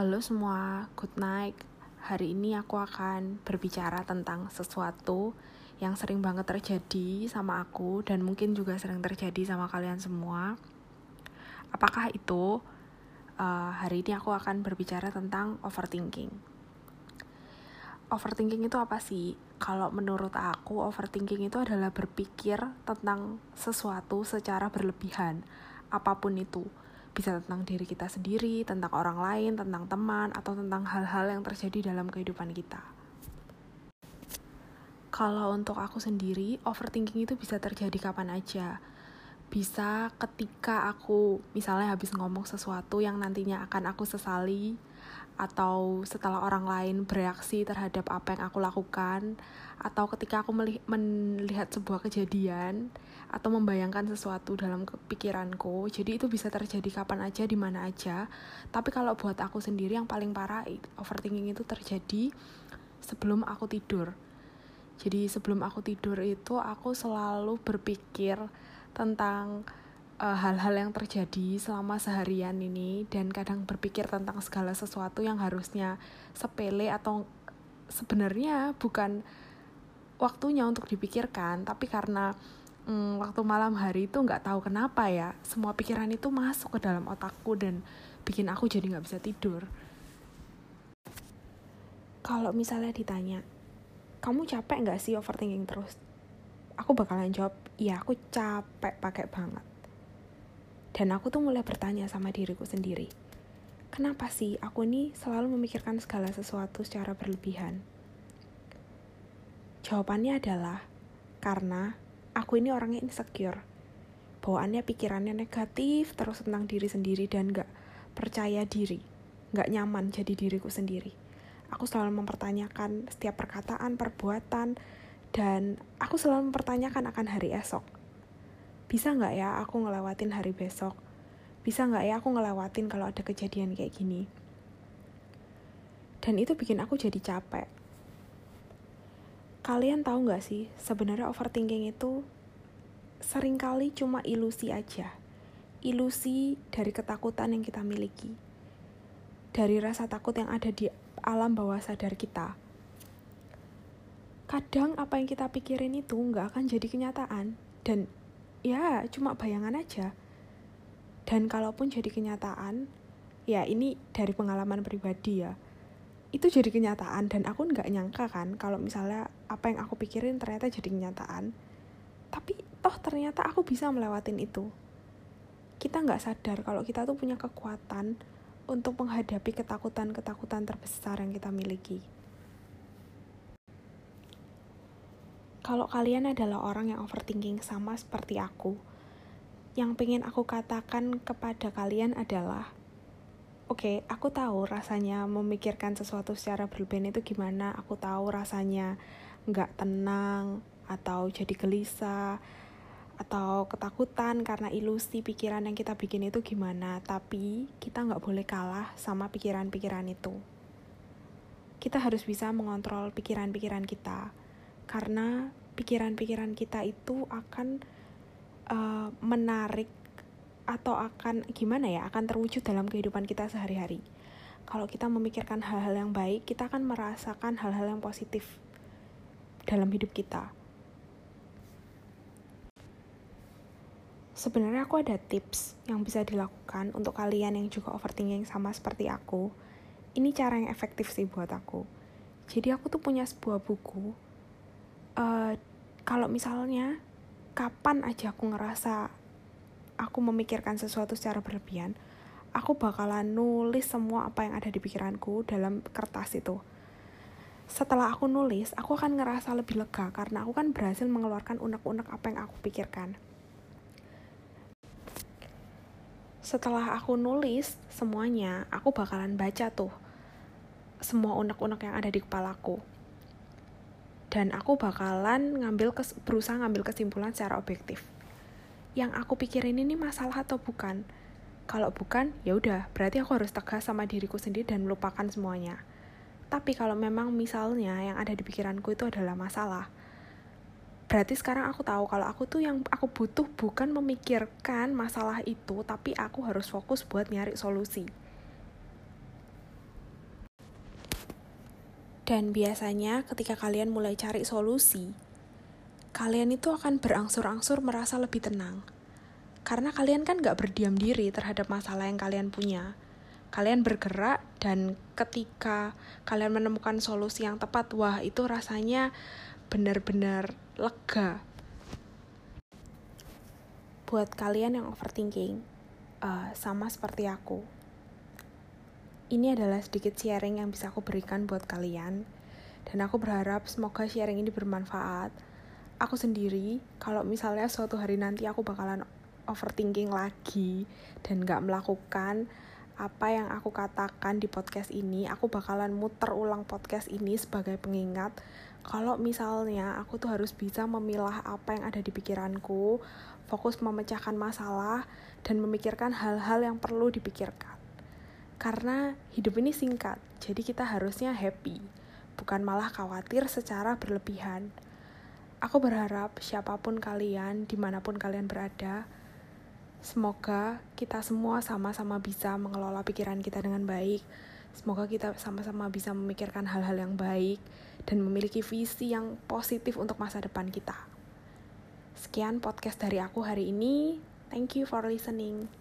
Halo semua, good night. Hari ini aku akan berbicara tentang sesuatu yang sering banget terjadi sama aku dan mungkin juga sering terjadi sama kalian semua. Apakah itu? Uh, hari ini aku akan berbicara tentang overthinking. Overthinking itu apa sih? Kalau menurut aku, overthinking itu adalah berpikir tentang sesuatu secara berlebihan, apa pun itu bisa tentang diri kita sendiri, tentang orang lain, tentang teman, atau tentang hal-hal yang terjadi dalam kehidupan kita. Kalau untuk aku sendiri, overthinking itu bisa terjadi kapan aja. Bisa ketika aku misalnya habis ngomong sesuatu yang nantinya akan aku sesali, atau setelah orang lain bereaksi terhadap apa yang aku lakukan, atau ketika aku melihat sebuah kejadian atau membayangkan sesuatu dalam pikiranku. Jadi itu bisa terjadi kapan aja, di mana aja. Tapi kalau buat aku sendiri yang paling parah overthinking itu terjadi sebelum aku tidur. Jadi sebelum aku tidur itu aku selalu berpikir tentang uh, hal-hal yang terjadi selama seharian ini dan kadang berpikir tentang segala sesuatu yang harusnya sepele atau sebenarnya bukan waktunya untuk dipikirkan tapi karena hmm, waktu malam hari itu nggak tahu kenapa ya semua pikiran itu masuk ke dalam otakku dan bikin aku jadi nggak bisa tidur. Kalau misalnya ditanya kamu capek nggak sih overthinking terus? Aku bakalan jawab iya aku capek pakai banget dan aku tuh mulai bertanya sama diriku sendiri, kenapa sih aku ini selalu memikirkan segala sesuatu secara berlebihan? Jawabannya adalah karena aku ini orangnya insecure. Bawaannya pikirannya negatif terus tentang diri sendiri dan gak percaya diri, gak nyaman jadi diriku sendiri. Aku selalu mempertanyakan setiap perkataan, perbuatan, dan aku selalu mempertanyakan akan hari esok bisa nggak ya aku ngelewatin hari besok? Bisa nggak ya aku ngelewatin kalau ada kejadian kayak gini? Dan itu bikin aku jadi capek. Kalian tahu nggak sih sebenarnya overthinking itu sering kali cuma ilusi aja. Ilusi dari ketakutan yang kita miliki. Dari rasa takut yang ada di alam bawah sadar kita. Kadang apa yang kita pikirin itu nggak akan jadi kenyataan. Dan ya cuma bayangan aja. Dan kalaupun jadi kenyataan ya ini dari pengalaman pribadi ya. Itu jadi kenyataan dan aku nggak nyangka kan kalau misalnya apa yang aku pikirin ternyata jadi kenyataan. Tapi toh ternyata aku bisa melewatin itu. Kita nggak sadar kalau kita tuh punya kekuatan untuk menghadapi ketakutan-ketakutan terbesar yang kita miliki. Kalau kalian adalah orang yang overthinking sama seperti aku, yang pengen aku katakan kepada kalian adalah, oke, okay, aku tahu rasanya memikirkan sesuatu secara berlebihan itu gimana, aku tahu rasanya nggak tenang, atau jadi gelisah, atau ketakutan karena ilusi pikiran yang kita bikin itu gimana, tapi kita nggak boleh kalah sama pikiran-pikiran itu. Kita harus bisa mengontrol pikiran-pikiran kita, karena pikiran-pikiran kita itu akan uh, menarik atau akan gimana ya akan terwujud dalam kehidupan kita sehari-hari. Kalau kita memikirkan hal-hal yang baik kita akan merasakan hal-hal yang positif dalam hidup kita. Sebenarnya aku ada tips yang bisa dilakukan untuk kalian yang juga overthinking sama seperti aku. Ini cara yang efektif sih buat aku. Jadi aku tuh punya sebuah buku uh, kalau misalnya kapan aja aku ngerasa aku memikirkan sesuatu secara berlebihan, aku bakalan nulis semua apa yang ada di pikiranku dalam kertas itu. Setelah aku nulis, aku akan ngerasa lebih lega karena aku kan berhasil mengeluarkan unek-unek apa yang aku pikirkan. Setelah aku nulis semuanya, aku bakalan baca tuh semua unek-unek yang ada di kepalaku dan aku bakalan ngambil kes, berusaha ngambil kesimpulan secara objektif. Yang aku pikirin ini masalah atau bukan? Kalau bukan, ya udah, berarti aku harus tegas sama diriku sendiri dan melupakan semuanya. Tapi kalau memang misalnya yang ada di pikiranku itu adalah masalah, berarti sekarang aku tahu kalau aku tuh yang aku butuh bukan memikirkan masalah itu, tapi aku harus fokus buat nyari solusi. Dan biasanya ketika kalian mulai cari solusi, kalian itu akan berangsur-angsur merasa lebih tenang. Karena kalian kan gak berdiam diri terhadap masalah yang kalian punya. Kalian bergerak dan ketika kalian menemukan solusi yang tepat, wah itu rasanya benar-benar lega. Buat kalian yang overthinking, uh, sama seperti aku, ini adalah sedikit sharing yang bisa aku berikan buat kalian. Dan aku berharap semoga sharing ini bermanfaat. Aku sendiri, kalau misalnya suatu hari nanti aku bakalan overthinking lagi dan gak melakukan apa yang aku katakan di podcast ini, aku bakalan muter ulang podcast ini sebagai pengingat kalau misalnya aku tuh harus bisa memilah apa yang ada di pikiranku, fokus memecahkan masalah, dan memikirkan hal-hal yang perlu dipikirkan. Karena hidup ini singkat, jadi kita harusnya happy, bukan malah khawatir secara berlebihan. Aku berharap siapa pun kalian, di mana pun kalian berada, semoga kita semua sama-sama bisa mengelola pikiran kita dengan baik. Semoga kita sama-sama bisa memikirkan hal-hal yang baik dan memiliki visi yang positif untuk masa depan kita. Sekian podcast dari aku hari ini. Thank you for listening.